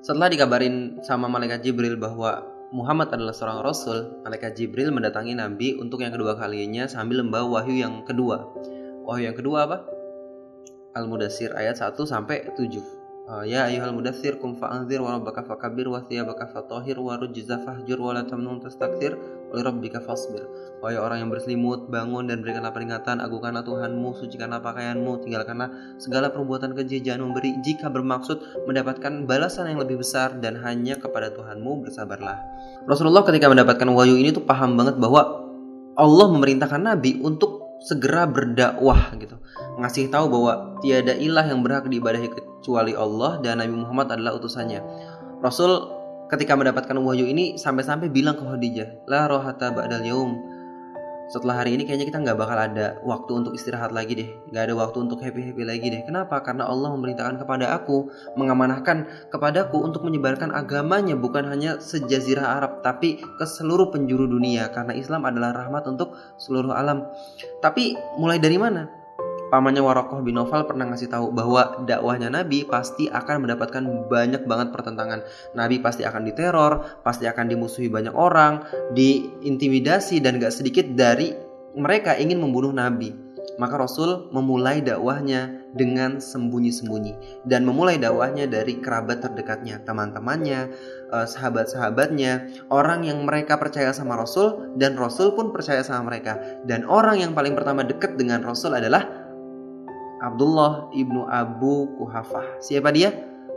Setelah dikabarin sama malaikat Jibril bahwa Muhammad adalah seorang rasul, malaikat Jibril mendatangi Nabi untuk yang kedua kalinya sambil membawa wahyu yang kedua. Wahyu yang kedua apa? Al-Mudassir ayat 1 sampai 7. Uh, ya ayuhal mudathir kum fa'anzir wa rabbaka fakabir wa thiyabaka fatahhir wa rujza fahjur wa la tamnun tastakthir wa rabbika fasbir. Wahai orang yang berselimut, bangun dan berikanlah peringatan, agungkanlah Tuhanmu, sucikanlah pakaianmu, tinggalkanlah segala perbuatan keji, jangan memberi jika bermaksud mendapatkan balasan yang lebih besar dan hanya kepada Tuhanmu bersabarlah. Rasulullah ketika mendapatkan wahyu ini tuh paham banget bahwa Allah memerintahkan Nabi untuk segera berdakwah gitu. Ngasih tahu bahwa tiada ilah yang berhak diibadahi kecuali Allah dan Nabi Muhammad adalah utusannya. Rasul ketika mendapatkan wahyu ini sampai-sampai bilang ke Khadijah la rohata ba'dal yaum setelah hari ini kayaknya kita nggak bakal ada waktu untuk istirahat lagi deh. Nggak ada waktu untuk happy happy lagi deh. Kenapa? Karena Allah memerintahkan kepada aku mengamanahkan kepadaku untuk menyebarkan agamanya bukan hanya sejazirah Arab tapi ke seluruh penjuru dunia. Karena Islam adalah rahmat untuk seluruh alam. Tapi mulai dari mana pamannya Warokoh bin Novel pernah ngasih tahu bahwa dakwahnya Nabi pasti akan mendapatkan banyak banget pertentangan. Nabi pasti akan diteror, pasti akan dimusuhi banyak orang, diintimidasi dan gak sedikit dari mereka ingin membunuh Nabi. Maka Rasul memulai dakwahnya dengan sembunyi-sembunyi dan memulai dakwahnya dari kerabat terdekatnya, teman-temannya, eh, sahabat-sahabatnya, orang yang mereka percaya sama Rasul dan Rasul pun percaya sama mereka. Dan orang yang paling pertama dekat dengan Rasul adalah Abdullah ibnu Abu Kuhafah. Siapa dia?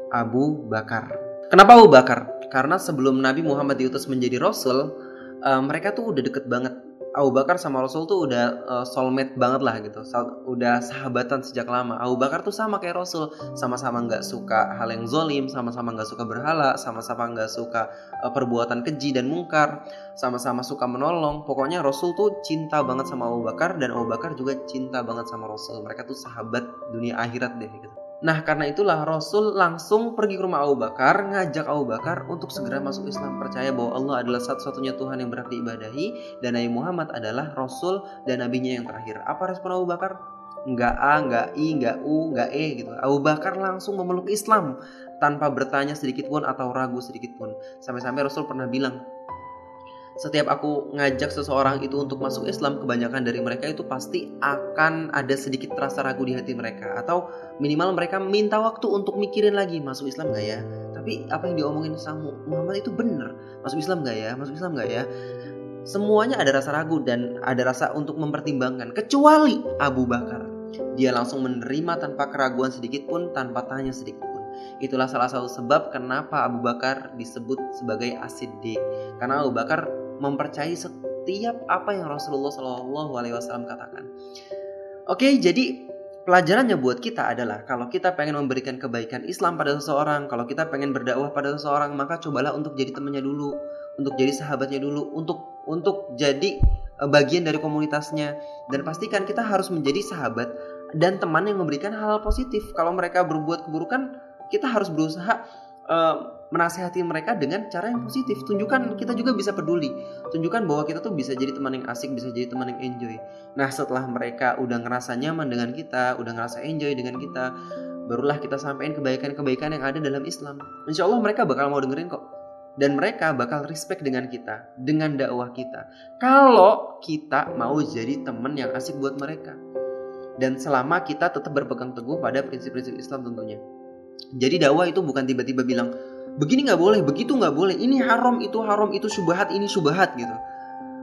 Abu Bakar. Kenapa Abu Bakar? Karena sebelum Nabi Muhammad diutus menjadi Rasul, uh, mereka tuh udah deket banget Abu Bakar sama Rasul tuh udah uh, soulmate banget lah gitu, udah sahabatan sejak lama. Abu Bakar tuh sama kayak Rasul, sama-sama nggak suka hal yang zolim, sama-sama nggak suka berhala, sama-sama nggak suka uh, perbuatan keji dan mungkar, sama-sama suka menolong. Pokoknya Rasul tuh cinta banget sama Abu Bakar dan Abu Bakar juga cinta banget sama Rasul. Mereka tuh sahabat dunia akhirat deh gitu. Nah karena itulah Rasul langsung pergi ke rumah Abu Bakar Ngajak Abu Bakar untuk segera masuk Islam Percaya bahwa Allah adalah satu-satunya Tuhan yang berhak diibadahi Dan Nabi Muhammad adalah Rasul dan Nabinya yang terakhir. Apa respon Abu Bakar? Nggak A, nggak I, nggak U, nggak E gitu. Abu Bakar langsung memeluk Islam Tanpa bertanya sedikit pun atau ragu sedikit pun. Sampai-sampai Rasul pernah bilang setiap aku ngajak seseorang itu untuk masuk Islam, kebanyakan dari mereka itu pasti akan ada sedikit rasa ragu di hati mereka atau minimal mereka minta waktu untuk mikirin lagi masuk Islam gak ya? Tapi apa yang diomongin sama Muhammad itu bener, masuk Islam gak ya? Masuk Islam gak ya? Semuanya ada rasa ragu dan ada rasa untuk mempertimbangkan, kecuali Abu Bakar. Dia langsung menerima tanpa keraguan sedikit pun, tanpa tanya sedikit pun. Itulah salah satu sebab kenapa Abu Bakar disebut sebagai As-Siddiq. Karena Abu Bakar mempercayai setiap apa yang Rasulullah Shallallahu Alaihi Wasallam katakan. Oke, jadi pelajarannya buat kita adalah kalau kita pengen memberikan kebaikan Islam pada seseorang, kalau kita pengen berdakwah pada seseorang, maka cobalah untuk jadi temannya dulu, untuk jadi sahabatnya dulu, untuk untuk jadi eh, bagian dari komunitasnya dan pastikan kita harus menjadi sahabat dan teman yang memberikan hal-hal positif. Kalau mereka berbuat keburukan, kita harus berusaha uh, menasehati mereka dengan cara yang positif. Tunjukkan kita juga bisa peduli. Tunjukkan bahwa kita tuh bisa jadi teman yang asik, bisa jadi teman yang enjoy. Nah, setelah mereka udah ngerasa nyaman dengan kita, udah ngerasa enjoy dengan kita, barulah kita sampaikan kebaikan-kebaikan yang ada dalam Islam. Insya Allah mereka bakal mau dengerin kok. Dan mereka bakal respect dengan kita, dengan dakwah kita. Kalau kita mau jadi teman yang asik buat mereka. Dan selama kita tetap berpegang teguh pada prinsip-prinsip Islam tentunya. Jadi dakwah itu bukan tiba-tiba bilang, begini nggak boleh, begitu nggak boleh, ini haram, itu haram, itu subhat, ini subhat gitu.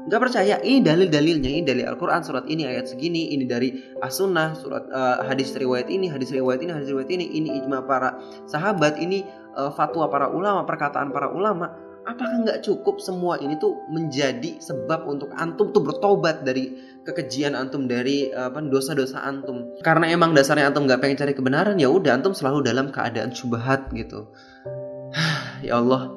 Nggak percaya, ini dalil-dalilnya, ini dari Al-Quran surat ini ayat segini, ini dari As-Sunnah surat uh, hadis riwayat ini, hadis riwayat ini, hadis riwayat ini, ini ijma para sahabat, ini uh, fatwa para ulama, perkataan para ulama. Apakah nggak cukup semua ini tuh menjadi sebab untuk antum tuh bertobat dari kekejian antum dari apa dosa-dosa antum? Karena emang dasarnya antum nggak pengen cari kebenaran ya udah antum selalu dalam keadaan subhat gitu ya Allah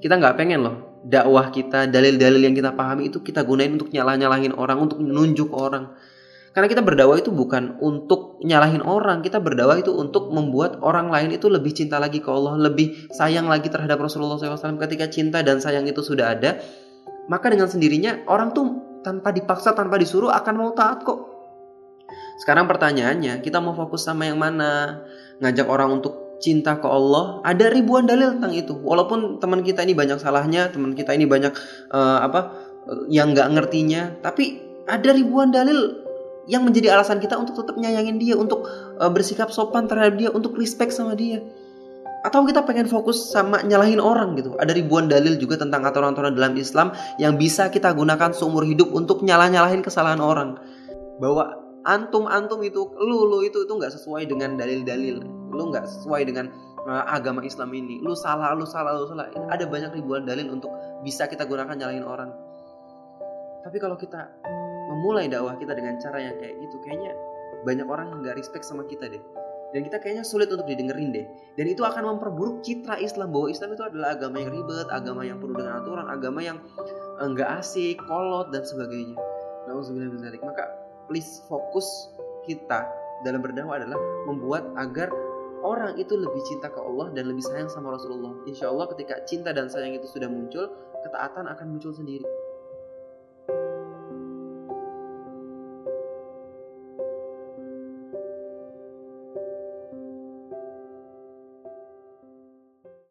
kita nggak pengen loh dakwah kita dalil-dalil yang kita pahami itu kita gunain untuk nyalah-nyalahin orang untuk menunjuk orang karena kita berdakwah itu bukan untuk nyalahin orang kita berdakwah itu untuk membuat orang lain itu lebih cinta lagi ke Allah lebih sayang lagi terhadap Rasulullah SAW ketika cinta dan sayang itu sudah ada maka dengan sendirinya orang tuh tanpa dipaksa tanpa disuruh akan mau taat kok. Sekarang pertanyaannya kita mau fokus sama yang mana? Ngajak orang untuk cinta ke Allah ada ribuan dalil tentang itu. Walaupun teman kita ini banyak salahnya teman kita ini banyak uh, apa uh, yang nggak ngertinya tapi ada ribuan dalil yang menjadi alasan kita untuk tetap nyayangin dia untuk uh, bersikap sopan terhadap dia untuk respect sama dia. Atau kita pengen fokus sama nyalahin orang gitu. Ada ribuan dalil juga tentang aturan-aturan dalam Islam yang bisa kita gunakan seumur hidup untuk nyalah-nyalahin kesalahan orang. Bahwa antum-antum itu lu lu itu itu nggak sesuai dengan dalil-dalil. Lu nggak sesuai dengan uh, agama Islam ini. Lu salah lu salah lu salah. Ada banyak ribuan dalil untuk bisa kita gunakan nyalain orang. Tapi kalau kita memulai dakwah kita dengan cara yang kayak gitu kayaknya banyak orang nggak respect sama kita deh dan kita kayaknya sulit untuk didengerin deh dan itu akan memperburuk citra Islam bahwa Islam itu adalah agama yang ribet agama yang penuh dengan aturan agama yang enggak eh, asik kolot dan sebagainya maka please fokus kita dalam berdakwah adalah membuat agar orang itu lebih cinta ke Allah dan lebih sayang sama Rasulullah. Insya Allah ketika cinta dan sayang itu sudah muncul, ketaatan akan muncul sendiri.